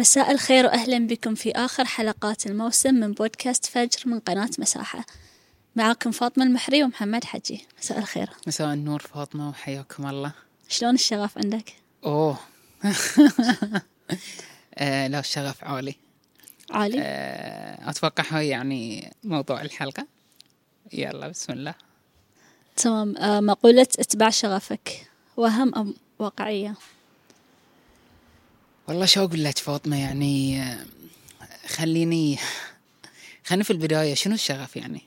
مساء الخير وأهلا بكم في آخر حلقات الموسم من بودكاست فجر من قناة مساحة. معاكم فاطمة المحري ومحمد حجي. مساء الخير. مساء النور فاطمة وحياكم الله. شلون الشغف عندك؟ أوه. آه لا الشغف عالي. عالي؟ آه أتوقع هاي يعني موضوع الحلقة. يلا بسم الله. تمام. آه مقولة اتبع شغفك. وهم أم واقعية؟ والله شو أقول لك فاطمة يعني خليني خليني في البداية شنو الشغف يعني؟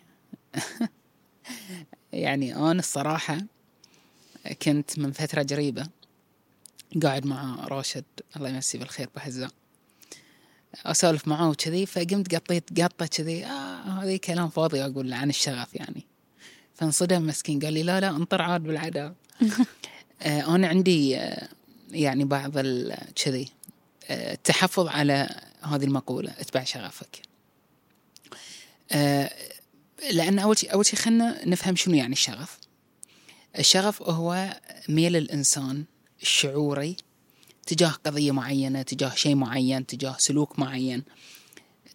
يعني أنا الصراحة كنت من فترة قريبة قاعد مع راشد الله يمسيه بالخير بهزة أسولف معاه وكذي فقمت قطيت قطة كذي آه هذه كلام فاضي أقول له عن الشغف يعني. فانصدم مسكين قال لي لا لا انطر عاد بالعداء آه أنا عندي آه يعني بعض كذي التحفظ على هذه المقولة اتبع شغفك. آه لأن أول شيء أول شيء خلينا نفهم شنو يعني الشغف. الشغف هو ميل الإنسان الشعوري تجاه قضية معينة تجاه شيء معين تجاه سلوك معين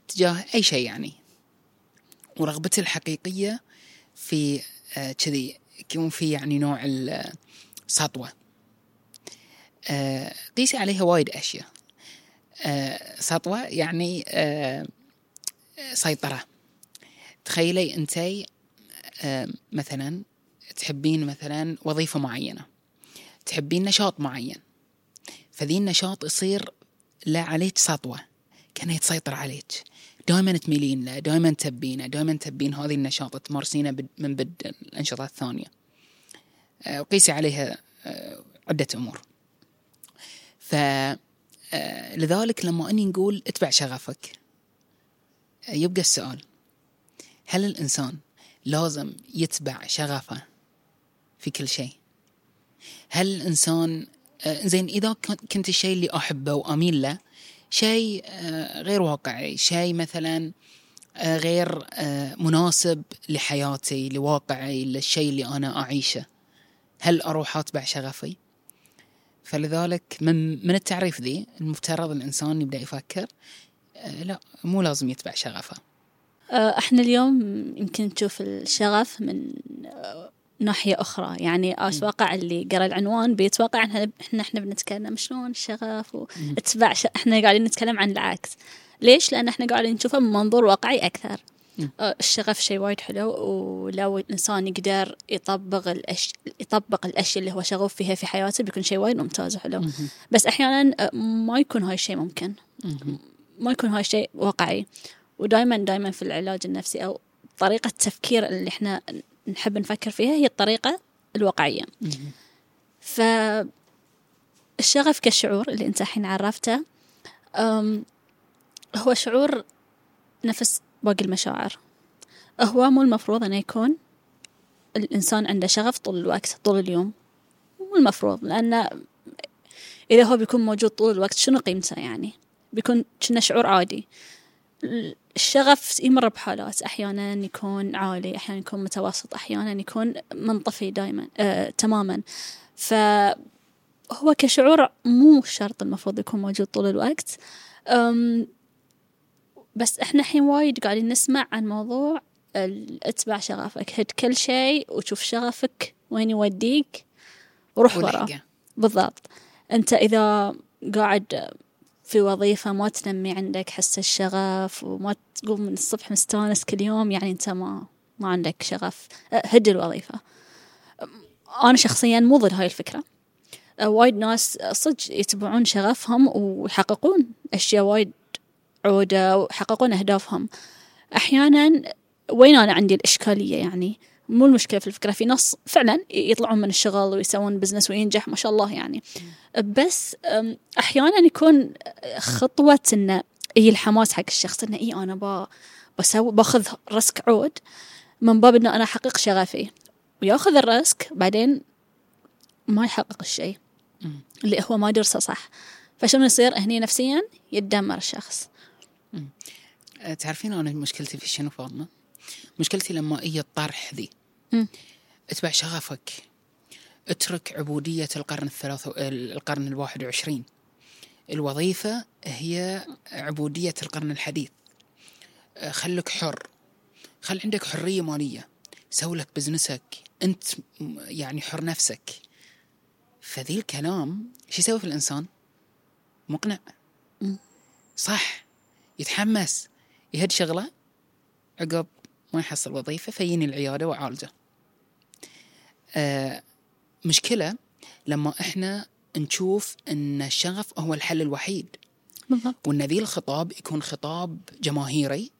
تجاه أي شيء يعني. ورغبته الحقيقية في آه، كذي يكون في يعني نوع السطوة آه، قيسي عليها وايد أشياء. سطوة يعني سيطرة. تخيلي أنتي مثلا تحبين مثلا وظيفة معينة تحبين نشاط معين فذي النشاط يصير لا عليك سطوة كان يتسيطر عليك. دائما تميلين له دائما تبينه دائما تبين هذه النشاط تمارسينه من بدء الأنشطة الثانية. آه، وقيسي عليها آه، عدة أمور. فلذلك آه، لما أني نقول اتبع شغفك يبقى السؤال هل الإنسان لازم يتبع شغفه في كل شيء؟ هل الإنسان آه، زين إذا كنت الشيء اللي أحبه وأميل له شيء آه، غير واقعي شيء مثلا آه، غير مناسب لحياتي لواقعي للشيء اللي أنا أعيشه هل أروح أتبع شغفي؟ فلذلك من من التعريف ذي المفترض الإنسان يبدأ يفكر لا مو لازم يتبع شغفه. إحنا اليوم يمكن تشوف الشغف من ناحية أخرى. يعني أتوقع اللي قرأ العنوان بيتوقع إن إحنا إحنا بنتكلم شلون الشغف واتباع ش... إحنا قاعدين نتكلم عن العكس. ليش؟ لأن إحنا قاعدين نشوفه من منظور واقعي أكثر. آه، الشغف شيء وايد حلو ولو الإنسان يقدر يطبق الأش... يطبق الأشياء اللي هو شغوف فيها في حياته بيكون شيء وايد ممتاز وحلو. بس أحيانا آه، ما يكون هاي الشيء ممكن. ما يكون هاي الشيء واقعي. ودائما دائما في العلاج النفسي أو طريقة التفكير اللي إحنا نحب نفكر فيها هي الطريقة الواقعية. فالشغف كشعور اللي أنت الحين عرفته هو شعور نفس باقي المشاعر. هو مو المفروض أنه يكون الإنسان عنده شغف طول الوقت طول اليوم. مو المفروض لأن إذا هو بيكون موجود طول الوقت شنو قيمته يعني؟ بيكون كنا شعور عادي. الشغف يمر بحالات. أحيانا يكون عالي أحيانا يكون متوسط أحيانا يكون منطفي دائما آه تماما. فهو كشعور مو شرط المفروض يكون موجود طول الوقت. بس إحنا الحين وايد قاعدين نسمع عن موضوع اتبع شغفك. هد كل شيء وشوف شغفك وين يوديك وروح وراه بالضبط. أنت إذا قاعد في وظيفة ما تنمي عندك حس الشغف وما تقوم من الصبح مستانس كل يوم يعني أنت ما ما عندك شغف. أه، هد الوظيفة. أنا شخصيا مو ضد هاي الفكرة. أه، وايد ناس صدق يتبعون شغفهم ويحققون أشياء وايد عودة ويحققون أهدافهم. أحيانا وين أنا عندي الإشكالية يعني؟ مو المشكلة في الفكرة في ناس فعلا يطلعون من الشغل ويسوون business وينجح ما شاء الله يعني. بس أحيانا يكون خطوة إنه هي الحماس حق الشخص إنه إي أنا بسوي باخذ risk عود من باب إنه أنا أحقق شغفي. وياخذ ال risk بعدين ما يحقق الشيء. اللي هو ما درسه صح. فشنو يصير هني نفسيا يتدمر الشخص. تعرفين أنا مشكلتي في شنو فاطمة؟ مشكلتي لما هي الطرح ذي. اتبع شغفك. اترك عبودية القرن الثلاث القرن الواحد وعشرين. الوظيفة هي عبودية القرن الحديث. آه، خلك حر. خل عندك حرية مالية. سوي لك بزنسك. أنت يعني حر نفسك. فذي الكلام شو يسوي في الإنسان؟ مقنع. صح. يتحمس يهد شغله. عقب ما يحصل وظيفة فيني العيادة وعالجه آه مشكلة لما إحنا نشوف إن الشغف هو الحل الوحيد. بالضبط. وإن ذي الخطاب يكون خطاب جماهيري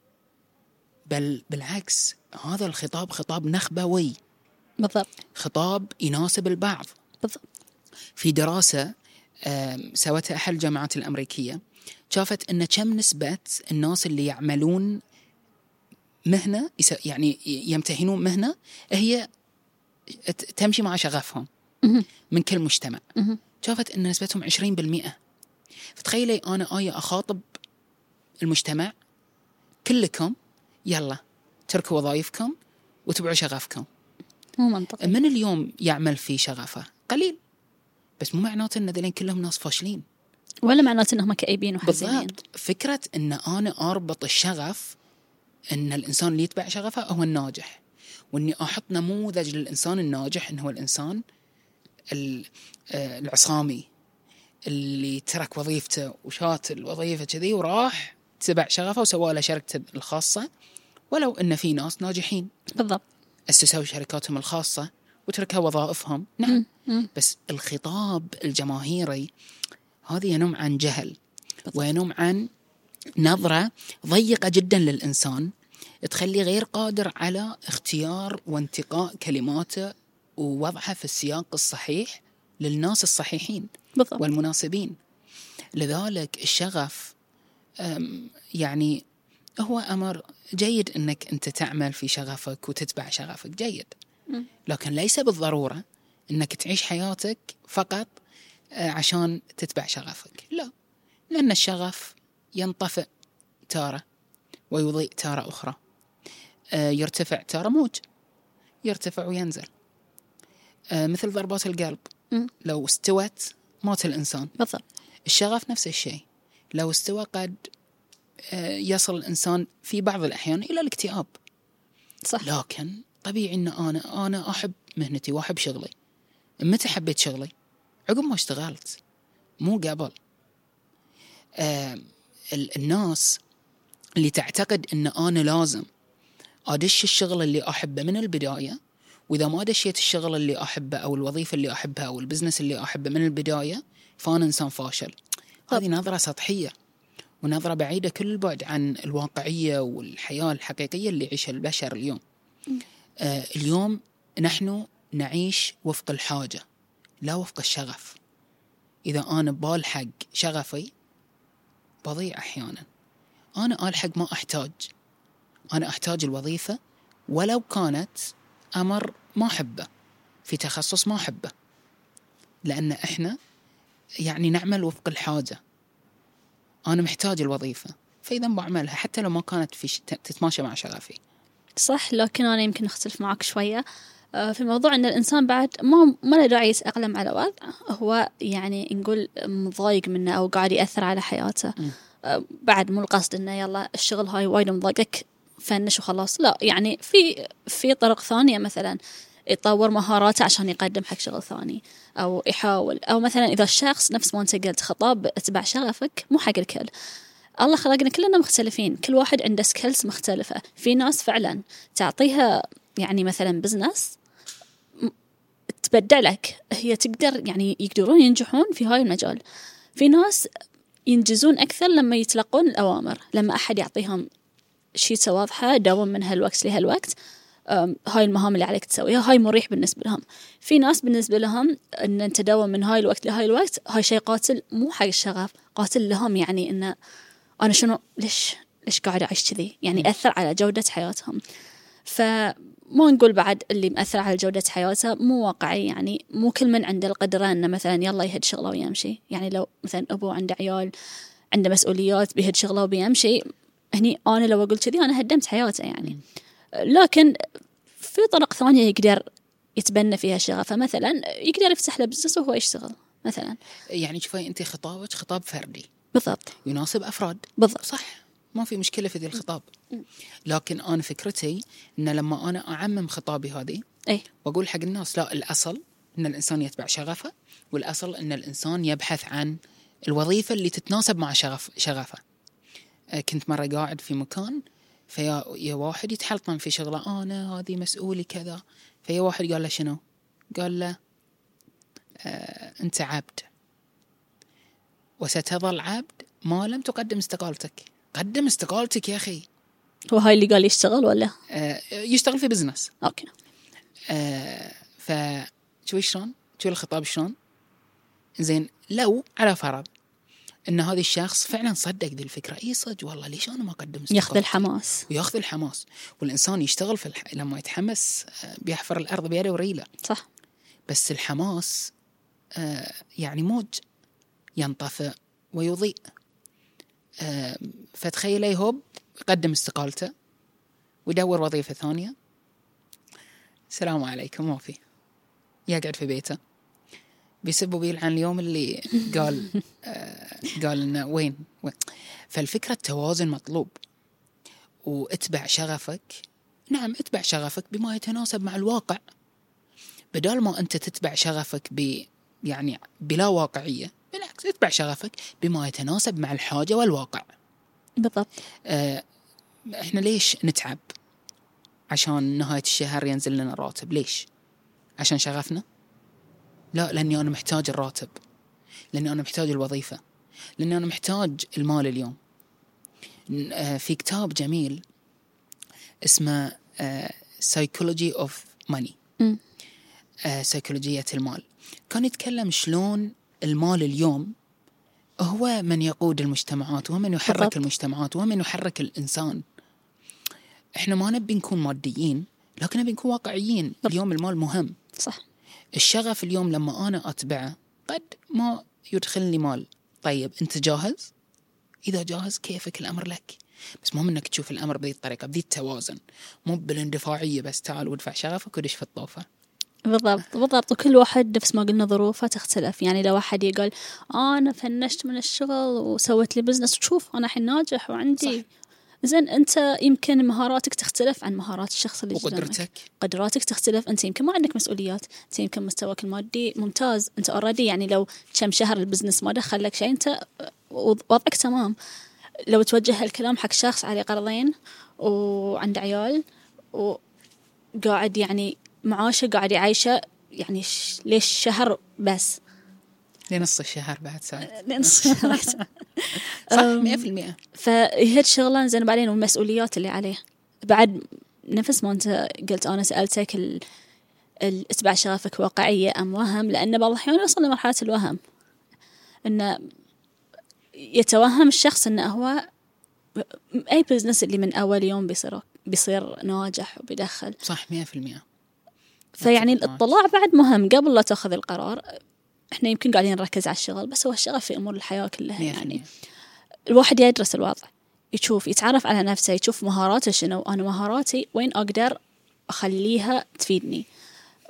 بل بالعكس هذا الخطاب خطاب نخبوي. بالضبط. خطاب يناسب البعض. بالضبط. في دراسة سوتها أحد الجامعات الأمريكية شافت أن كم نسبة الناس اللي يعملون مهنة يعني يمتهنون مهنة هي تمشي مع شغفهم من كل مجتمع. شافت أن نسبتهم 20% فتخيلي أنا آية أخاطب المجتمع كلكم يلا تركوا وظائفكم وتبعوا شغفكم. مو منطقي. من اليوم يعمل في شغفه؟ قليل. بس مو معناته إن ذلين كلهم ناس فاشلين. ولا معناته إنهم كئيبين وحزينين؟ بالضبط. فكرة إن أنا أربط الشغف إن الإنسان اللي يتبع شغفه هو الناجح. وإني أحط نموذج للإنسان الناجح إنه هو الإنسان آه، العصامي اللي ترك وظيفته وشات الوظيفه كذي وراح تبع شغفه وسوى له شركته الخاصة ولو إن في ناس ناجحين. بالضبط. أسسوا شركاتهم الخاصة وتركوا وظائفهم. نعم. بس الخطاب الجماهيري هذا ينم عن جهل وينم عن نظرة ضيقة جدا للإنسان تخليه غير قادر على اختيار وانتقاء كلماته ووضعها في السياق الصحيح للناس الصحيحين بالضبط. والمناسبين. لذلك الشغف يعني هو أمر جيد أنك أنت تعمل في شغفك وتتبع شغفك جيد. لكن ليس بالضرورة أنك تعيش حياتك فقط عشان تتبع شغفك. لا. لأن الشغف ينطفئ تارة ويضيء تارة أخرى. آه، يرتفع تارة موج. يرتفع وينزل. آه، مثل ضربات القلب. لو استوت مات الإنسان. بالضبط. الشغف نفس الشيء. لو استوى قد يصل الإنسان في بعض الأحيان إلى الاكتئاب. صح. لكن طبيعي إن أنا أنا أحب مهنتي وأحب شغلي. متى حبيت شغلي؟ عقب ما اشتغلت مو قبل. آه الناس اللي تعتقد إن أنا لازم أدش الشغل اللي أحبه من البداية وإذا ما دشيت الشغل اللي أحبه أو الوظيفة اللي أحبها أو البزنس اللي أحبه من البداية فأنا إنسان فاشل. هذه نظرة سطحية ونظرة بعيدة كل البعد عن الواقعية والحياة الحقيقية اللي يعيشها البشر اليوم. آه اليوم نحن نعيش وفق الحاجة. لا وفق الشغف. إذا أنا بالحق شغفي بضيع أحيانا. أنا ألحق ما أحتاج. أنا أحتاج الوظيفة ولو كانت أمر ما أحبه في تخصص ما أحبه. لأن إحنا يعني نعمل وفق الحاجة. أنا محتاج الوظيفة فإذا بعملها حتى لو ما كانت في تتماشى مع شغفي. صح لكن أنا يمكن أختلف معك شوية. في موضوع أن الإنسان بعد ما ما له داعي يتأقلم على وضع هو يعني نقول مضايق منه أو قاعد يأثر على حياته. آه، بعد مو القصد إنه يلا الشغل هاي وايد مضايقك فنش وخلاص. لا يعني في في طرق ثانية مثلا يطور مهاراته عشان يقدم حق شغل ثاني أو يحاول. أو مثلا إذا الشخص نفس ما أنت قلت خطاب اتبع شغفك مو حق الكل. الله خلقنا كلنا مختلفين كل واحد عنده skills مختلفة. في ناس فعلا تعطيها يعني مثلا business تبدلك. هي تقدر يعني يقدرون ينجحون في هاي المجال. في ناس ينجزون أكثر لما يتلقون الأوامر لما أحد يعطيهم شيتة واضحة داوم من هالوقت لهالوقت هاي المهام اللي عليك تسويها هاي مريح بالنسبة لهم. في ناس بالنسبة لهم أن أنت تداوم من هاي الوقت لهاي الوقت هاي شيء قاتل مو حق الشغف قاتل لهم يعني أنه أنا شنو ليش ليش قاعدة أعيش كذي؟ يعني أثر على جودة حياتهم. فما نقول بعد اللي مأثر على جودة حياته مو واقعي يعني مو كل من عنده القدرة إنه مثلا يلا يهد شغله ويمشي. يعني لو مثلا أبو عنده عيال عنده مسؤوليات بيهد شغله وبيمشي هني أنا لو أقول كذي أنا هدمت حياته يعني. لكن في طرق ثانية يقدر يتبنى فيها شغفه مثلا يقدر يفتح له بزنس وهو يشتغل مثلا. يعني شوفي انت خطابك خطاب فردي. بالضبط. يناسب أفراد. بالضبط. صح. ما في مشكلة في ذي الخطاب. لكن أنا فكرتي إن لما أنا أعمم خطابي هذه اي واقول حق الناس لا الأصل إن الإنسان يتبع شغفه والأصل إن الإنسان يبحث عن الوظيفة اللي تتناسب مع شغف شغفه. آه، كنت مرة قاعد في مكان فيا يا واحد يتحلطم في شغله أنا هذه مسؤولي كذا. فيا واحد قال له شنو؟ قال له آه أنت عبد. وستظل عبد ما لم تقدم استقالتك. قدم استقالتك يا أخي. هو هاي اللي قال يشتغل ولا؟ آه يشتغل في business okay. آه ف شوي شلون؟ شوي الخطاب شلون؟ زين لو على فرض إن هذا الشخص فعلا صدق ذي الفكرة. إي صدق والله ليش أنا ما أقدم ياخذ؟ الحماس. وياخذ الحماس. والإنسان يشتغل في الح... لما يتحمس آه، بيحفر الأرض بيده وريله. صح. بس الحماس آه، يعني موج. ينطفئ ويضيء. فتخيل يهوب يقدم استقالته ويدور وظيفة ثانية. السلام عليكم ما في يقعد في بيته. بيسب وبيلعن اليوم اللي قال آه، قال إنه وين؟ وين؟ فالفكرة التوازن مطلوب. واتبع شغفك. نعم اتبع شغفك بما يتناسب مع الواقع. بدال ما أنت تتبع شغفك ب يعني بلا واقعية بالعكس اتبع شغفك بما يتناسب مع الحاجة والواقع. بالضبط. آه، إحنا ليش نتعب؟ عشان نهاية الشهر ينزل لنا راتب. ليش؟ عشان شغفنا؟ لا لأني أنا محتاج الراتب. لأني أنا محتاج الوظيفة. لأني أنا محتاج المال اليوم. آه، في كتاب جميل اسمه Money. مم. آه، سيكولوجية المال. كان يتكلم شلون المال اليوم هو من يقود المجتمعات وهو من يحرك بالضبط. المجتمعات وهو من يحرك الإنسان. إحنا ما نبي نكون ماديين لكن نبي نكون واقعيين. اليوم المال مهم. صح. الشغف اليوم لما أنا أتبعه قد ما يدخلني مال. طيب أنت جاهز؟ إذا جاهز كيفك؟ الأمر لك. بس مهم إنك تشوف الأمر بذي الطريقة بذي التوازن. مو بالاندفاعية بس تعال وادفع شغفك ودش في الطوفة. بالضبط. بالضبط. وكل واحد نفس ما قلنا ظروفه تختلف. يعني لو واحد يقول أنا فنشت من الشغل وسويت لي business وشوف أنا الحين ناجح وعندي صح. زين أنت يمكن مهاراتك تختلف عن مهارات الشخص اللي وقدرتك. قدراتك تختلف. أنت يمكن ما عندك مسؤوليات. أنت يمكن مستواك المادي ممتاز. أنت already يعني لو كم شهر ال business ما دخل لك شيء أنت وضعك تمام. لو توجه الكلام حق شخص عليه قرضين وعنده عيال وقاعد يعني معاشه قاعد يعيشه يعني ش... ليش شهر بس؟ لنص الشهر بعد ساعة. لين شهر. صح 100% فهي الشغلة زين بعدين والمسؤوليات اللي عليه. بعد نفس ما انت قلت أنا سألتك ال... اتبع شغفك واقعية أم وهم؟ لأن بعض الأحيان يوصل لمرحلة الوهم. إنه يتوهم الشخص إنه هو أي بزنس اللي من أول يوم بيصير بيصير ناجح وبيدخل. صح 100% فيعني. الاطلاع بعد مهم. قبل لا تأخذ القرار إحنا يمكن قاعدين نركز على الشغل بس هو الشغف في أمور الحياة كلها 100% يعني. الواحد يدرس الوضع يشوف يتعرف على نفسه يشوف مهاراته شنو أنا مهاراتي وين أقدر أخليها تفيدني.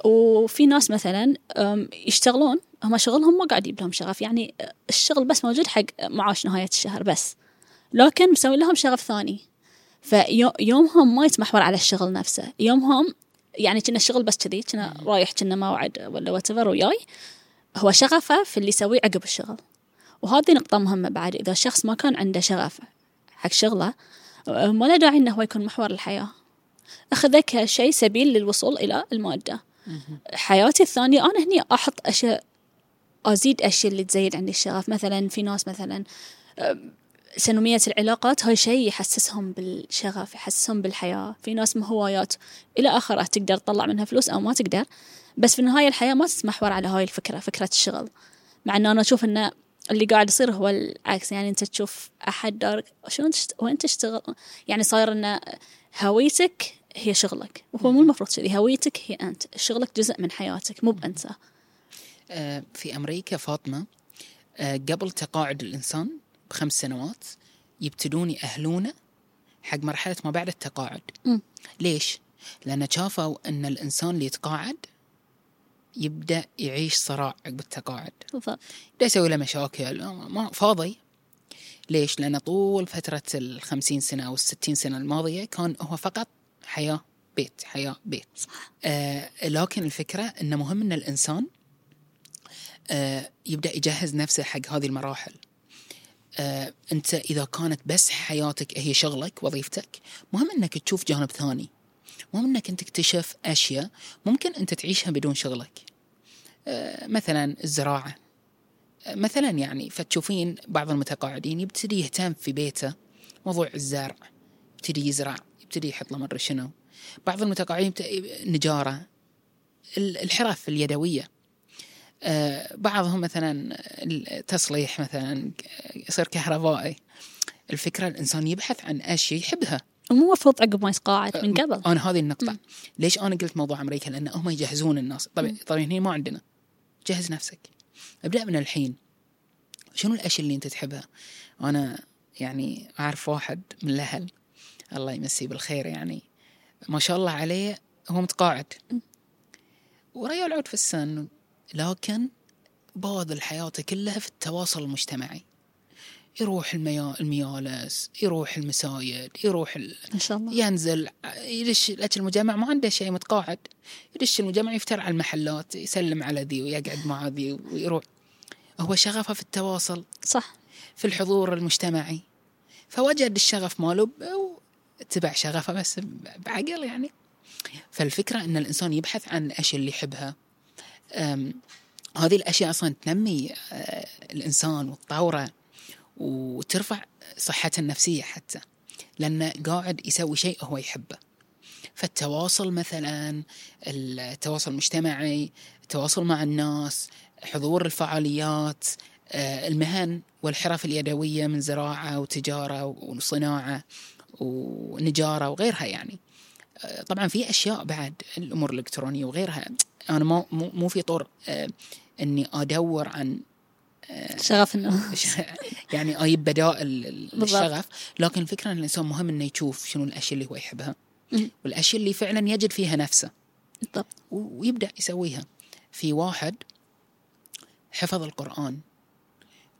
وفي ناس مثلا يشتغلون هم شغلهم ما قاعد يجيب لهم شغف. يعني الشغل بس موجود حق معاش نهاية الشهر بس لكن مسوي لهم شغف ثاني. فيومهم ما يتمحور على الشغل نفسه. يومهم يعني كنا الشغل بس كذي كنا رايح كنا موعد ولا واتفر وياي. هو شغفه في اللي يسويه عقب الشغل. وهذه نقطة مهمة بعد إذا الشخص ما كان عنده شغف حق شغله ما له داعي إنه هو يكون محور الحياة. أخذه كشيء سبيل للوصول إلى المادة حياتي الثانية أنا هني أحط أشياء أزيد أشياء اللي تزيد عندي الشغف. مثلا في ناس مثلا أم، سنومية العلاقات هاي شيء يحسسهم بالشغف يحسسهم بالحياة. في ناس هوايات إلى آخره تقدر تطلع منها فلوس أو ما تقدر بس في النهاية الحياة ما تتمحور على هاي الفكرة فكرة الشغل. مع أنه أنا أشوف أنه اللي قاعد يصير هو العكس يعني أنت تشوف أحد دار شلون تشت... وين تشتغل؟ يعني صاير أنه هويتك هي شغلك وهو مو المفروض كذي. هويتك هي أنت. شغلك جزء من حياتك مو بأنت. آه، في أمريكا فاطمة آه، قبل تقاعد الإنسان بخمس سنوات يبتدون يأهلونه حق مرحلة ما بعد التقاعد مم. ليش؟ لأن شافوا أن الإنسان اللي يتقاعد يبدأ يعيش صراع عقب التقاعد بالضبط يبدا يسوي له مشاكل ما فاضي ليش؟ لأن طول فترة الخمسين سنة أو الستين سنة الماضية كان هو فقط حياة بيت حياة بيت صح. آه لكن الفكرة أنه مهم أن الإنسان آه يبدأ يجهز نفسه حق هذه المراحل آه أنت إذا كانت بس حياتك هي شغلك وظيفتك مهم أنك تشوف جانب ثاني. مهم أنك أنت تكتشف أشياء ممكن أنت تعيشها بدون شغلك. آه مثلا الزراعة. مثلا يعني فتشوفين بعض المتقاعدين يبتدي يهتم في بيته موضوع الزرع. يبتدي يزرع يبتدي يحط له مرة شنو. بعض المتقاعدين نجارة. الحرف اليدوية. آه، بعضهم مثلا التصليح مثلا يصير كهربائي. الفكرة الإنسان يبحث عن أشياء يحبها. مو المفروض عقب ما يتقاعد من قبل. أنا هذه النقطة. م. ليش أنا قلت موضوع أمريكا؟ لأن هم يجهزون الناس. طبعا طبعا هنا ما عندنا. جهز نفسك. ابدأ من الحين. شنو الأشياء اللي أنت تحبها؟ أنا يعني أعرف واحد من الأهل. الله يمسيه بالخير يعني. ما شاء الله عليه هو متقاعد. وريال عود في السن. لكن باذل حياته كلها في التواصل المجتمعي. يروح الميا... الميالس يروح المسايد يروح ال... ما شاء الله. ينزل يدش الأكل المجمع. ما عنده شيء متقاعد. يدش المجمع يفتر على المحلات يسلم على ذي ويقعد مع ذي ويروح. هو شغفه في التواصل. صح. في الحضور المجتمعي. فوجد الشغف ماله اتبع شغفه بس بعقل يعني. فالفكرة أن الإنسان يبحث عن الأشياء اللي يحبها. هذه الأشياء أصلا تنمي آه، الإنسان وتطوره وترفع صحته النفسية حتى لأنه قاعد يسوي شيء هو يحبه. فالتواصل مثلا التواصل المجتمعي التواصل مع الناس حضور الفعاليات آه، المهن والحرف اليدوية من زراعة وتجارة وصناعة ونجارة وغيرها يعني. طبعا في أشياء بعد الأمور الإلكترونية وغيرها. أنا مو مو في طور آه، إني أدور عن شغف الناس يعني أجيب بدائل الشغف لكن الفكرة إن الإنسان مهم إنه يشوف شنو الأشياء اللي هو يحبها. والأشياء اللي فعلا يجد فيها نفسه. بالضبط. ويبدأ يسويها. في واحد حفظ القرآن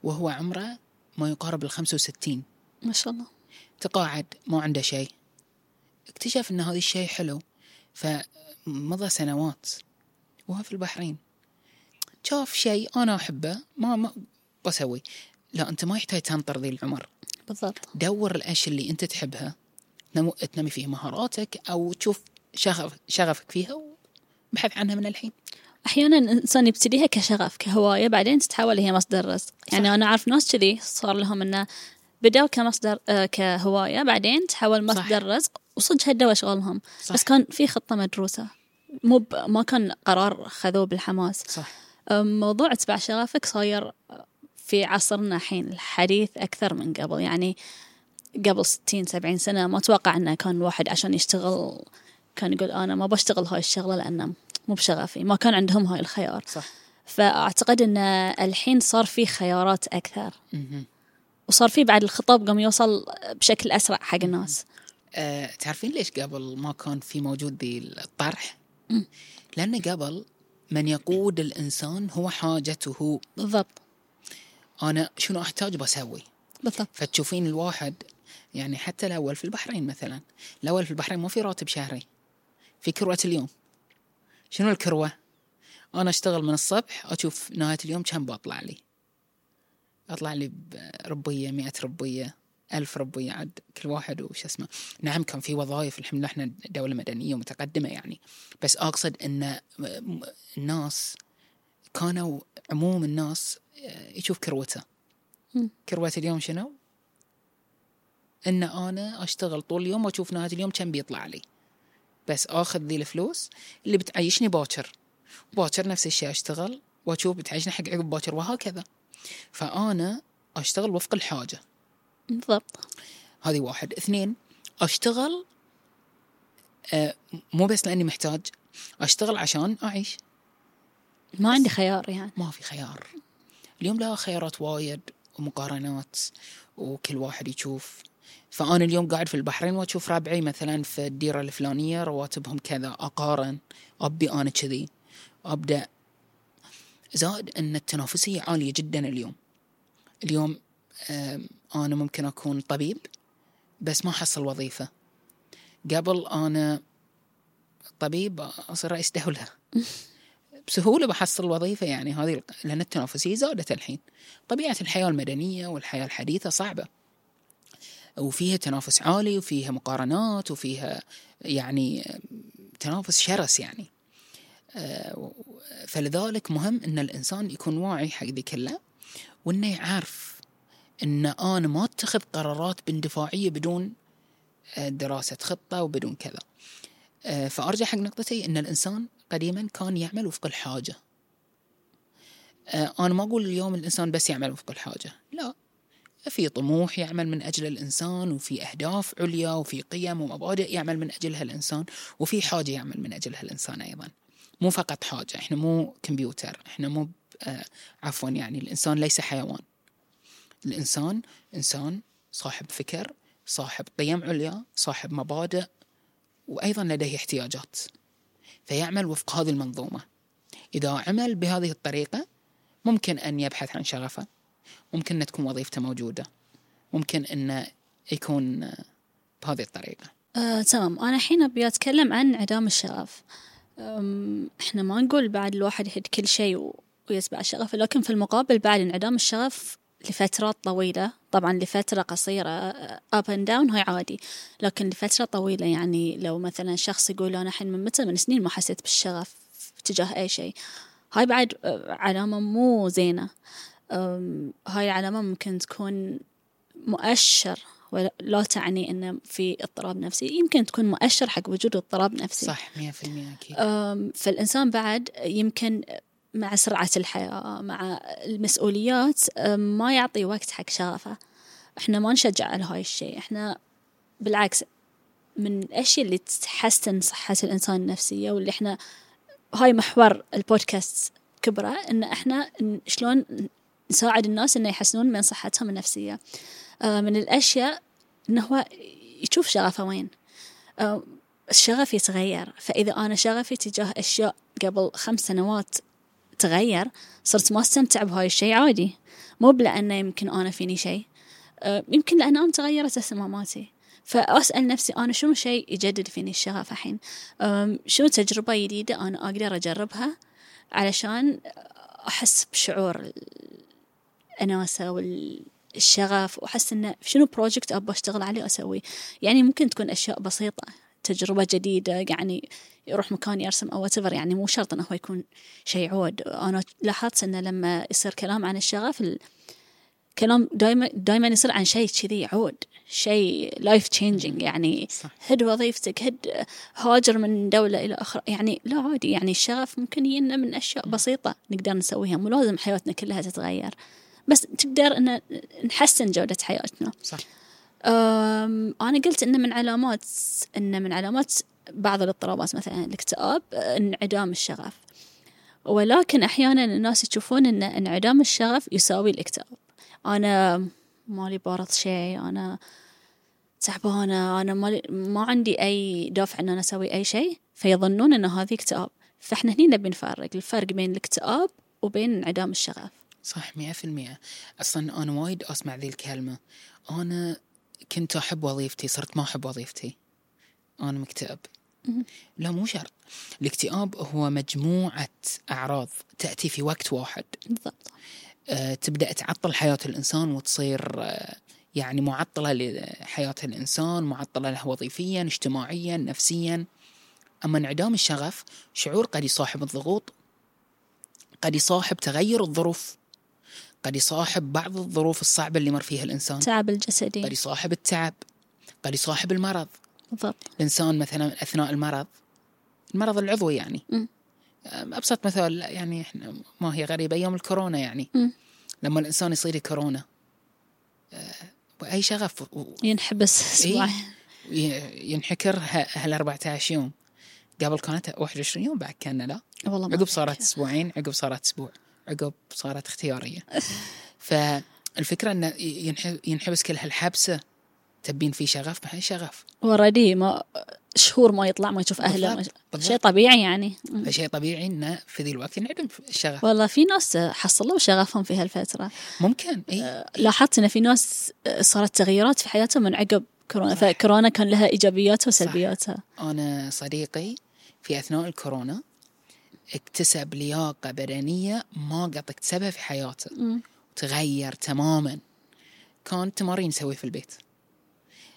وهو عمره ما يقارب ال 65 ما شاء الله. تقاعد ما عنده شيء. اكتشف إن هذا الشيء حلو فمضى سنوات وهو في البحرين. شاف شيء أنا أحبه ما ما بسوي. لا أنت ما يحتاج تنطر ذي العمر. بالضبط. دور الأشياء اللي أنت تحبها تنمي فيها مهاراتك أو تشوف شغف شغفك فيها وبحث عنها من الحين. أحيانا الانسان يبتديها كشغف كهواية بعدين تتحول هي مصدر رزق. يعني صح. أنا أعرف ناس كذي صار لهم إنه بدأوا كمصدر آه كهواية بعدين تحول مصدر صح. رزق وصدق هدوا شغلهم. صح. بس كان في خطة مدروسة. مو ما كان قرار خذوه بالحماس. صح. موضوع اتباع شغفك صاير في عصرنا الحين الحديث أكثر من قبل. يعني قبل ستين سبعين سنة ما أتوقع أنه كان الواحد عشان يشتغل كان يقول أنا ما بشتغل هاي الشغلة لأنه مو بشغفي. ما كان عندهم هاي الخيار. صح. فأعتقد أن الحين صار في خيارات أكثر. وصار في بعد الخطاب قام يوصل بشكل أسرع حق الناس. أه تعرفين ليش قبل ما كان في موجود ذي الطرح؟ لأن قبل من يقود الإنسان هو حاجته. بالضبط. أنا شنو أحتاج بسوي؟ بالضبط. فتشوفين الواحد يعني حتى الأول في البحرين مثلا الأول في البحرين ما في راتب شهري في كروة اليوم. شنو الكروة؟ أنا أشتغل من الصبح أشوف نهاية اليوم كم بطلع لي؟ أطلع لي بربية مئة ربية ألف ربية عاد كل واحد وش اسمه. نعم كان في وظائف الحمد لله إحنا دولة مدنية ومتقدمة يعني. بس أقصد أن الناس كانوا عموم الناس آه، يشوف كروتة. كروة اليوم شنو؟ إن أنا أشتغل طول اليوم وأشوف نهاية اليوم كم بيطلع لي. بس آخذ ذي الفلوس اللي بتعيشني باكر. باكر نفس الشيء أشتغل وأشوف بتعيشني حق عقب باكر وهكذا. فأنا أشتغل وفق الحاجة. بالضبط. هذه واحد. اثنين أشتغل آه مو بس لأني محتاج أشتغل عشان أعيش. ما عندي خيار يعني. ما في خيار. اليوم لا خيارات وايد ومقارنات وكل واحد يشوف. فأنا اليوم قاعد في البحرين وأشوف ربعي مثلا في الديرة الفلانية رواتبهم كذا. أقارن. أبي أنا كذي. أبدأ. زائد أن التنافسية عالية جدا اليوم. اليوم أنا ممكن أكون طبيب بس ما حصل وظيفة. قبل أنا طبيب أصير رئيس دولة. بسهولة بحصل وظيفة يعني هذه لأن التنافسية زادت الحين. طبيعة الحياة المدنية والحياة الحديثة صعبة. وفيها تنافس عالي وفيها مقارنات وفيها يعني تنافس شرس يعني. فلذلك مهم إن الإنسان يكون واعي حق ذي كلها وإنه يعرف إن أنا ما أتخذ قرارات باندفاعيه بدون دراسة خطة وبدون كذا. فأرجع حق نقطتي إن الإنسان قديما كان يعمل وفق الحاجة. أنا ما أقول اليوم الإنسان بس يعمل وفق الحاجة. لا في طموح يعمل من أجل الإنسان وفي أهداف عليا وفي قيم ومبادئ يعمل من أجلها الإنسان وفي حاجة يعمل من أجلها الإنسان أيضا. مو فقط حاجة إحنا مو كمبيوتر إحنا مو آه عفوا يعني الإنسان ليس حيوان. الإنسان إنسان صاحب فكر صاحب قيم عليا صاحب مبادئ وأيضا لديه احتياجات فيعمل وفق هذه المنظومة. إذا عمل بهذه الطريقة ممكن أن يبحث عن شغفه ممكن أن تكون وظيفته موجودة ممكن أنه يكون بهذه الطريقة. آه، تمام. أنا الحين أبي أتكلم عن انعدام الشغف. إحنا ما نقول بعد الواحد يهد كل شيء ويتبع شغفه لكن في المقابل بعد انعدام الشغف لفترات طويلة. طبعا لفترة قصيرة up and down هاي عادي. لكن لفترة طويلة يعني لو مثلا شخص يقول أنا الحين من متى من سنين ما حسيت بالشغف تجاه أي شيء. هاي بعد آه، علامة مو زينة. هاي العلامة ممكن تكون مؤشر ولا تعني أنه في اضطراب نفسي. يمكن تكون مؤشر حق وجود اضطراب نفسي. صح 100% أكيد. فالإنسان بعد يمكن مع سرعة الحياة مع المسؤوليات ما يعطي وقت حق شغفه. إحنا ما نشجع على هاي الشيء. إحنا بالعكس من الأشياء اللي تحسن صحة الإنسان النفسية؟ واللي إحنا هاي محور البودكاست كبرة إن إحنا شلون نساعد الناس إنه يحسنون من صحتهم النفسية. آه، من الأشياء إنه هو يشوف شغفه وين. آه، الشغف يتغير. فإذا أنا شغفي تجاه أشياء قبل خمس سنوات تغير صرت ما استمتع بهاي الشيء عادي. مو لأنه يمكن أنا فيني شيء. آه، يمكن لأن أنا تغيرت اهتماماتي. فأسأل نفسي أنا شنو شيء يجدد فيني الشغف الحين؟ شنو تجربة جديدة أنا أقدر أجربها علشان أحس بشعور الأناسة والشغف وأحس إنه شنو بروجكت أبغى أشتغل عليه أسويه يعني ممكن تكون أشياء بسيطة. تجربة جديدة يعني يروح مكان يرسم أو whatever يعني مو شرط إنه هو يكون شيء عود. أنا لاحظت إنه لما يصير كلام عن الشغف الكلام دائما دائما يصير عن شيء كذي عود شيء life changing يعني صح. هد وظيفتك هد هاجر من دولة إلى أخرى يعني لا عادي يعني الشغف ممكن يجينا من أشياء بسيطة نقدر نسويها مو لازم حياتنا كلها تتغير. بس تقدر ان نحسن جودة حياتنا. صح. أنا قلت إن من علامات إن من علامات بعض الاضطرابات مثلا الاكتئاب انعدام الشغف. ولكن أحيانا الناس يشوفون إن انعدام الشغف يساوي الاكتئاب. أنا مالي بارض شيء أنا تعبانة أنا مالي ما عندي أي دافع إن أنا أسوي أي شيء فيظنون إن هذه اكتئاب. فإحنا هنا نبي نفرق الفرق بين الاكتئاب وبين انعدام الشغف. صح مئة في المئة. أصلا أنا وايد أسمع ذي الكلمة. أنا كنت أحب وظيفتي صرت ما أحب وظيفتي. أنا مكتئب. لا مو شرط. الاكتئاب هو مجموعة أعراض تأتي في وقت واحد. بالضبط. أه تبدأ تعطل حياة الإنسان وتصير أه يعني معطلة لحياة الإنسان معطلة له وظيفيا اجتماعيا نفسيا. أما انعدام الشغف شعور قد يصاحب الضغوط قد يصاحب تغير الظروف. قد يصاحب بعض الظروف الصعبة اللي مر فيها الإنسان. التعب الجسدي. قد يصاحب التعب. قد يصاحب المرض. بالضبط. الإنسان مثلا أثناء المرض المرض العضوي يعني. م. أبسط مثال يعني إحنا ما هي غريبة أيام الكورونا يعني. م. لما الإنسان يصير كورونا. آه، أي شغف. ينحبس إيه؟ أسبوع ينحكر هال 14 يوم. قبل كانت 21 يوم بعد كان لا. والله عقب صارت أسبوعين عقب صارت أسبوع. عقب صارت اختيارية. فالفكرة أنه ينحبس كل هالحبسة تبين فيه شغف ما هي شغف. وردي ما شهور ما يطلع ما يشوف أهله بالضبط. بالضبط. شيء طبيعي يعني. فشيء طبيعي إنه في ذي الوقت ينعدم الشغف. والله في ناس حصلوا شغفهم في هالفترة. ممكن إي. لاحظت إن في ناس صارت تغيرات في حياتهم من عقب كورونا. فكورونا كان لها إيجابياتها وسلبياتها. أنا صديقي في أثناء الكورونا اكتسب لياقة بدنية ما قد اكتسبها في حياته مم. تغير تماما. كان تمارين يسوي في البيت.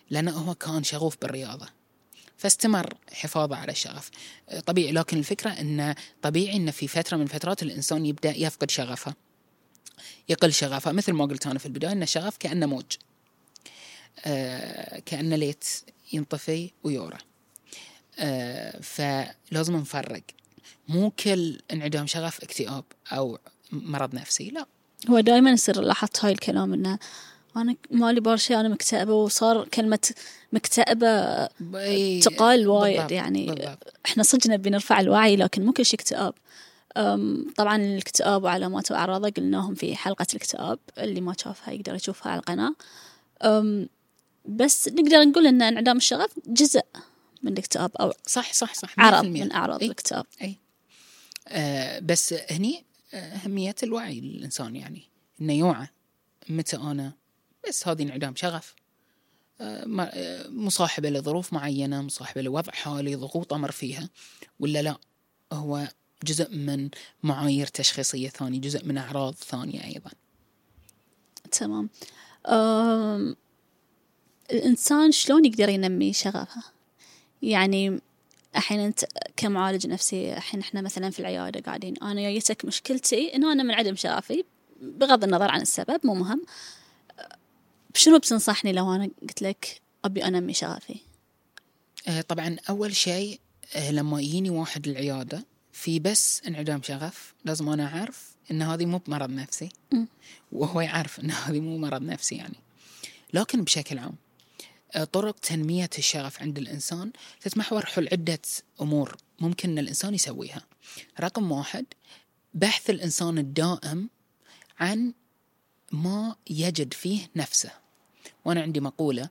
لأنه هو كان شغوف بالرياضة. فاستمر حفاظه على الشغف طبيعي لكن الفكرة أنه طبيعي أنه في فترة من فترات الإنسان يبدأ يفقد شغفه. يقل شغفه. مثل ما قلت أنا في البداية أن الشغف كأنه موج. آه كأنه ليت ينطفي ويورى آه فلازم نفرق. مو كل انعدام شغف اكتئاب أو مرض نفسي لا هو دائما يصير لاحظت هاي الكلام إنه أنا مالي بار شيء أنا مكتئبة وصار كلمة مكتئبة تقال وايد بالضبط، يعني بالضبط. إحنا صدق نبي نرفع الوعي لكن مو كل شيء اكتئاب طبعا الاكتئاب وعلاماته وأعراضه قلناهم في حلقة الاكتئاب اللي ما شافها يقدر يشوفها على القناة بس نقدر نقول إن انعدام الشغف جزء من الاكتئاب أو صح صح صح عرض 100%. من أعراض. الاكتئاب إي بس هني آه، أهمية الوعي للإنسان يعني إنه يوعى متى أنا بس هذه انعدام شغف. آه، آه، مصاحبة لظروف معينة مصاحبة لوضع حالي ضغوط أمر فيها ولا لا هو جزء من معايير تشخيصية ثانية جزء من أعراض ثانية أيضا. تمام. الإنسان شلون يقدر ينمي شغفه؟ يعني الحين أنت كمعالج نفسي الحين إحنا مثلا في العيادة قاعدين. أنا جايتك مشكلتي إنه أنا من عدم شغفي بغض النظر عن السبب مو مهم. شنو بتنصحني لو أنا قلت لك أبي أنمي شغفي؟ آه، طبعا أول شيء آه، لما يجيني واحد العيادة في بس انعدام شغف لازم أنا أعرف إن هذه مو بمرض نفسي. وهو يعرف إن هذه مو مرض نفسي يعني. لكن بشكل عام طرق تنمية الشغف عند الإنسان تتمحور حول عدة أمور ممكن أن الإنسان يسويها. رقم واحد بحث الإنسان الدائم عن ما يجد فيه نفسه. وأنا عندي مقولة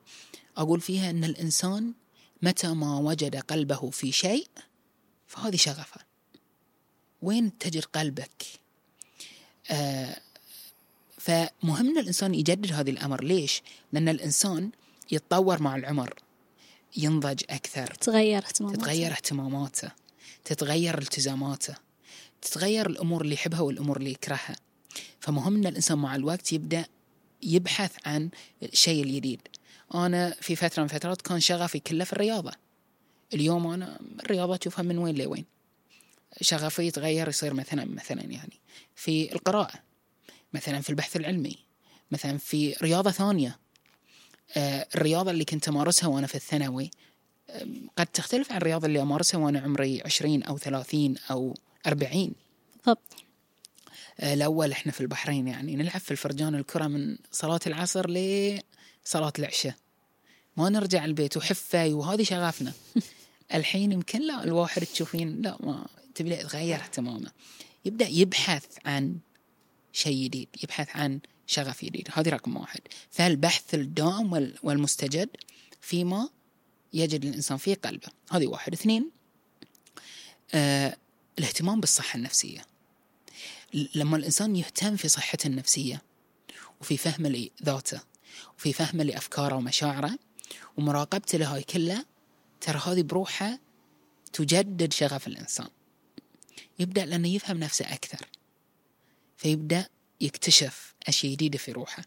أقول فيها أن الإنسان متى ما وجد قلبه في شيء فهذه شغفة. وين تجد قلبك؟ آه فمهم أن الإنسان يجدد هذه الأمر. ليش؟ لأن الإنسان يتطور مع العمر ينضج أكثر. تغير اهتماماتي تتغير اهتماماته. تتغير التزاماته. تتغير الأمور اللي يحبها والأمور اللي يكرهها. فمهم أن الإنسان مع الوقت يبدأ يبحث عن الشيء الجديد. أنا في فترة من فترات كان شغفي كله في الرياضة. اليوم أنا الرياضة أشوفها من وين لوين. شغفي يتغير يصير مثلا مثلا يعني في القراءة مثلا في البحث العلمي مثلا في رياضة ثانية. الرياضة اللي كنت أمارسها وأنا في الثانوي قد تختلف عن الرياضة اللي أمارسها وأنا عمري عشرين أو ثلاثين أو أربعين. بالضبط. آه، الأول إحنا في البحرين يعني نلعب في الفرجان الكرة من صلاة العصر لصلاة العشاء. ما نرجع البيت وحفة وهذه شغفنا. الحين يمكن لا الواحد تشوفين لا ما تبدأ تغير تماما يبدأ يبحث عن شيء جديد يبحث عن شغف جديد هذه رقم واحد. فالبحث الدائم وال- والمستجد فيما يجد الإنسان في قلبه. هذه واحد. اثنين آه الاهتمام بالصحة النفسية. لما الإنسان يهتم في صحته النفسية وفي فهم لذاته وفي فهم لأفكاره ومشاعره ومراقبته لهاي كلها ترى هذه بروحها تجدد شغف الإنسان. يبدأ لأنه يفهم نفسه أكثر. فيبدأ يكتشف أشياء جديدة في روحه.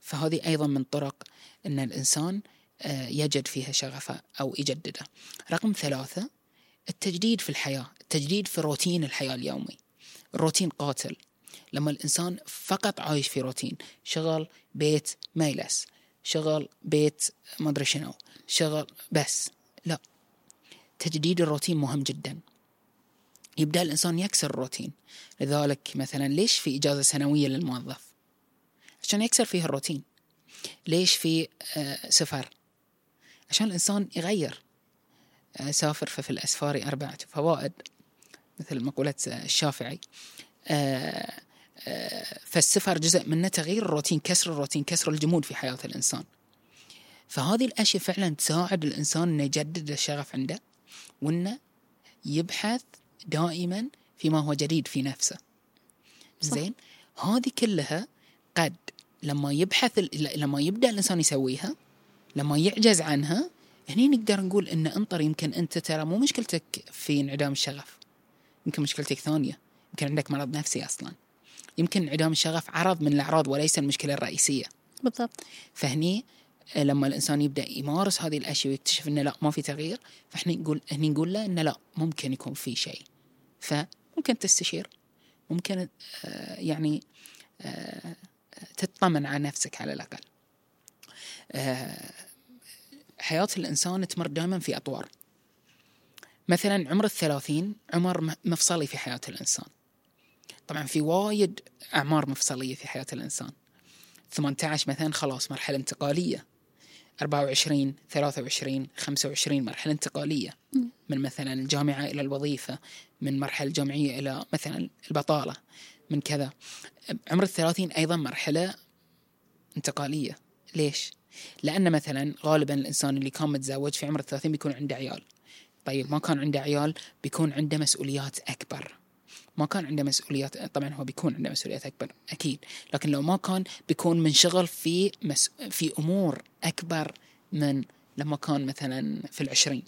فهذه أيضا من طرق أن الإنسان آه، يجد فيها شغفه أو يجدده. رقم ثلاثة التجديد في الحياة التجديد في روتين الحياة اليومي. الروتين قاتل. لما الإنسان فقط عايش في روتين شغل بيت ما يلس شغل بيت ما أدري شنو شغل بس لا. تجديد الروتين مهم جدا. يبدأ الإنسان يكسر الروتين. لذلك مثلا ليش في إجازة سنوية للموظف؟ عشان يكسر فيها الروتين. ليش في آه، سفر؟ عشان الإنسان يغير. آه، سافر ففي الأسفار أربعة فوائد مثل مقولة آه، الشافعي. فالسفر جزء منه تغيير الروتين كسر الروتين كسر الجمود في حياة الإنسان. فهذه الأشياء فعلا تساعد الإنسان إنه يجدد الشغف عنده وإنه يبحث دائما فيما هو جديد في نفسه. زين؟ هذه كلها قد لما يبحث لما يبدأ الإنسان يسويها لما يعجز عنها هني نقدر نقول إن أنطر يمكن أنت ترى مو مشكلتك في انعدام الشغف يمكن مشكلتك ثانية يمكن عندك مرض نفسي أصلا. يمكن انعدام الشغف عرض من الأعراض وليس المشكلة الرئيسية. بالضبط. فهني آه، لما الإنسان يبدأ يمارس هذه الأشياء ويكتشف إنه لا ما في تغيير فإحنا نقول هني نقول له إنه لا ممكن يكون في شيء. فممكن تستشير ممكن آه، يعني آه، تطمن على نفسك على الأقل. آه، حياة الإنسان تمر دائما في أطوار. مثلا عمر الثلاثين عمر مفصلي في حياة الإنسان. طبعا في وايد أعمار مفصلية في حياة الإنسان. 18 مثلا خلاص مرحلة انتقالية. 24 23 25 مرحلة انتقالية. من مثلا الجامعة إلى الوظيفة. من مرحلة الجامعية إلى مثلا البطالة من كذا. عمر الثلاثين أيضا مرحلة انتقالية. ليش؟ لأن مثلا غالبا الإنسان اللي كان متزوج في عمر الثلاثين بيكون عنده عيال. طيب ما كان عنده عيال بيكون عنده مسؤوليات أكبر. ما كان عنده مسؤوليات طبعا هو بيكون عنده مسؤوليات أكبر أكيد. لكن لو ما كان بيكون منشغل في مس... في أمور أكبر من لما كان مثلا في العشرين.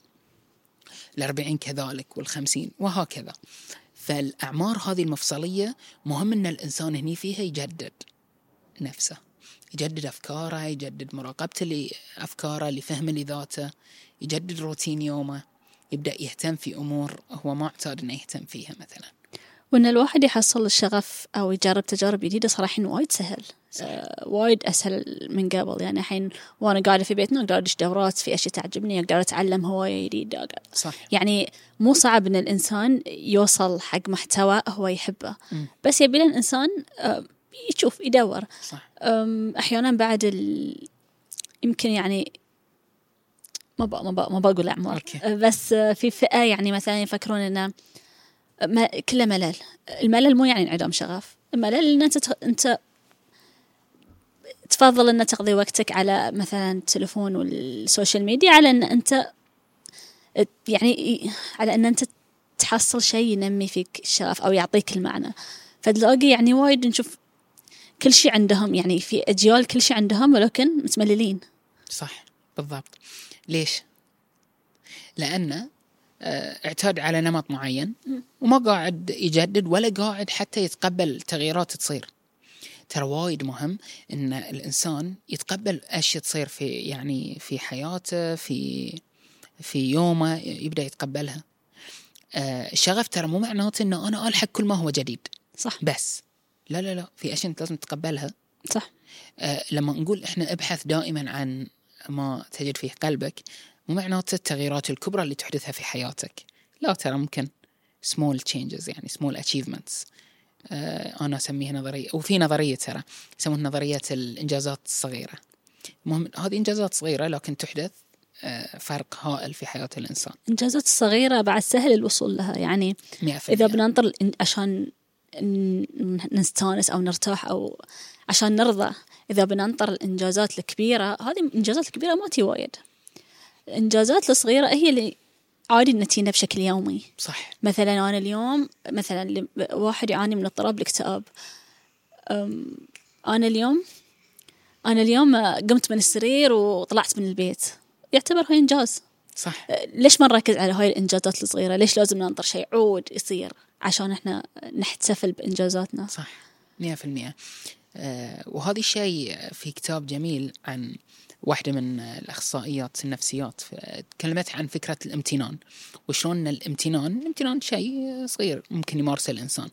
الأربعين كذلك والخمسين وهكذا. فالأعمار هذه المفصلية مهم أن الإنسان هني فيها يجدد نفسه يجدد أفكاره يجدد مراقبته لأفكاره لفهم لذاته يجدد روتين يومه يبدأ يهتم في أمور هو ما اعتاد أنه يهتم فيها مثلا. وإن الواحد يحصل الشغف أو يجرب تجارب جديدة صراحة وايد سهل. آه وايد أسهل من قبل. يعني الحين وأنا قاعدة في بيتنا أقدر أدش دورات في أشياء تعجبني أقدر أتعلم هواية جديدة. صح. يعني مو صعب إن الإنسان يوصل حق محتوى هو يحبه. مم. بس يبي له الإنسان آه يشوف يدور. صح. أحيانا بعد ال... يمكن يعني ما ب... ما, ب... ما بقول أعمار. أوكي. أه، بس في فئة يعني مثلا يفكرون إنه ما... كله ملل الملل مو يعني انعدام شغف الملل ان انت. أنت تفضل ان تقضي وقتك على مثلا التلفون وال social media على إن أنت يعني على إن أنت تحصل شيء ينمي فيك الشغف أو يعطيك المعنى فتلاقي يعني وايد نشوف كل شيء عندهم يعني في أجيال كل شيء عندهم ولكن متمللين صح بالضبط ليش؟ آه، اعتاد على نمط معين وما قاعد يجدد ولا قاعد حتى يتقبل تغييرات تصير. ترى وايد مهم إن الإنسان يتقبل اشياء تصير في يعني في حياته في في يومه يبدأ يتقبلها. آه، الشغف ترى مو معناته إنه أنا ألحق كل ما هو جديد. صح. بس. لا لا لا. في اشياء أنت لازم تتقبلها. صح. آه، لما نقول إحنا ابحث دائما عن ما تجد فيه قلبك مو معناته التغييرات الكبرى اللي تحدثها في حياتك. لا ترى ممكن small changes يعني small achievements. آه، أنا أسميها نظرية وفي نظرية ترى يسمونها نظرية الإنجازات الصغيرة. المهم هذه إنجازات صغيرة لكن تحدث آه، فرق هائل في حياة الإنسان. الانجازات الصغيره بعد سهل الوصول لها يعني 100% إذا بننطر عشان نستانس أو نرتاح أو عشان نرضى إذا بننطر الإنجازات الكبيرة هذه الإنجازات الكبيرة ما تي وايد. الانجازات الصغيرة هي اللي عادي ان تجينا بشكل يومي. صح. مثلا أنا اليوم مثلا واحد يعاني من اضطراب الاكتئاب. أنا اليوم أنا اليوم قمت من السرير وطلعت من البيت. يعتبر هاي إنجاز. صح. ليش ما نركز على هاي الإنجازات الصغيرة؟ ليش لازم ننطر شيء عود يصير عشان إحنا نحتفل بإنجازاتنا؟ صح. 100% آه، وهذا الشيء في كتاب جميل عن واحدة من الأخصائيات النفسيات. تكلمت عن فكرة الامتنان. وشلون الامتنان؟ الامتنان شيء صغير ممكن يمارسه الإنسان.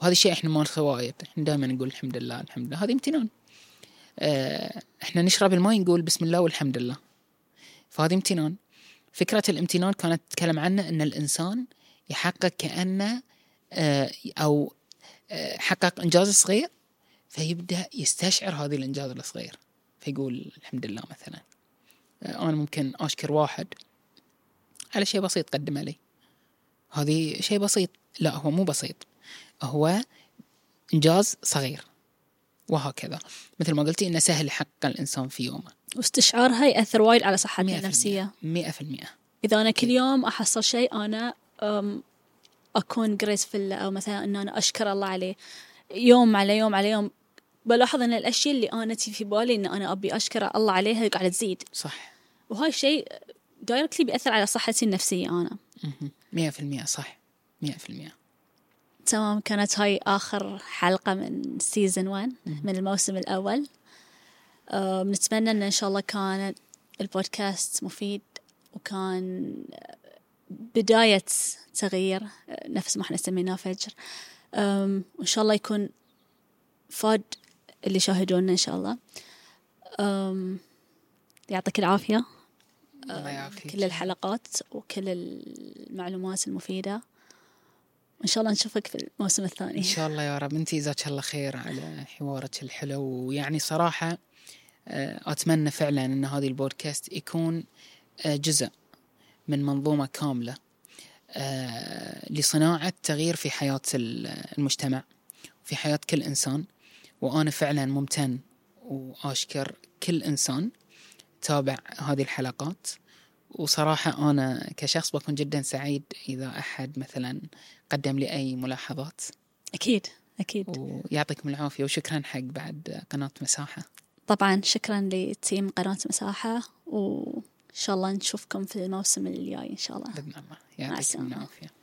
وهذا الشيء إحنا نمارسه وايد. إحنا دائما نقول الحمد لله الحمد لله. هذا امتنان. آه، إحنا نشرب الماء نقول بسم الله والحمد لله. فهذا امتنان. فكرة الامتنان كانت تتكلم عنه أن الإنسان يحقق كأنه آه، أو آه، حقق إنجاز صغير فيبدأ يستشعر هذه الإنجاز الصغير. فيقول الحمد لله مثلا آه، أنا ممكن أشكر واحد على شيء بسيط قدمه لي. هذه شيء بسيط. لا هو مو بسيط. هو إنجاز صغير. وهكذا. مثل ما قلتي إنه سهل يحقق الإنسان في يومه. واستشعارها يأثر وايد على صحتي النفسية. مئة في المئة. إذا أنا كل يوم أحصل شيء أنا أكون grateful أو مثلا أن أنا أشكر الله عليه. يوم على يوم على يوم بلاحظ أن الأشياء اللي أنا تيي في بالي أن أنا أبي أشكر الله عليها قاعدة تزيد. صح. وهاي الشيء directly بيأثر على صحتي مئة في المئة صح. مئة في المئة تمام كانت هاي آخر حلقة من season 1 من الموسم الأول. أه نتمنى أن إن شاء الله كان البودكاست مفيد وكان بداية تغيير نفس ما إحنا سميناه فجر. وإن شاء الله يكون فاد اللي يشاهدونا إن شاء الله. يعطيك العافية. كل الحلقات وكل المعلومات المفيدة. وإن شاء الله نشوفك في الموسم الثاني. إن شاء الله يا رب. أنت جزاك الله خير على حوارك الحلو. ويعني صراحة آه، أتمنى فعلا أن هذه البودكاست يكون آه، جزء من منظومة كاملة آه، لصناعة تغيير في حياة المجتمع في حياة كل إنسان. وأنا فعلا ممتن وأشكر كل إنسان تابع هذه الحلقات. وصراحة أنا كشخص بكون جدا سعيد إذا أحد مثلا قدم لي أي ملاحظات. أكيد أكيد. ويعطيكم العافية وشكرا حق بعد قناة مساحة. طبعا شكرا لتيم قناة مساحة وإن شاء الله نشوفكم في الموسم الجاي إن شاء الله. بإذن الله. يعطيكم العافية.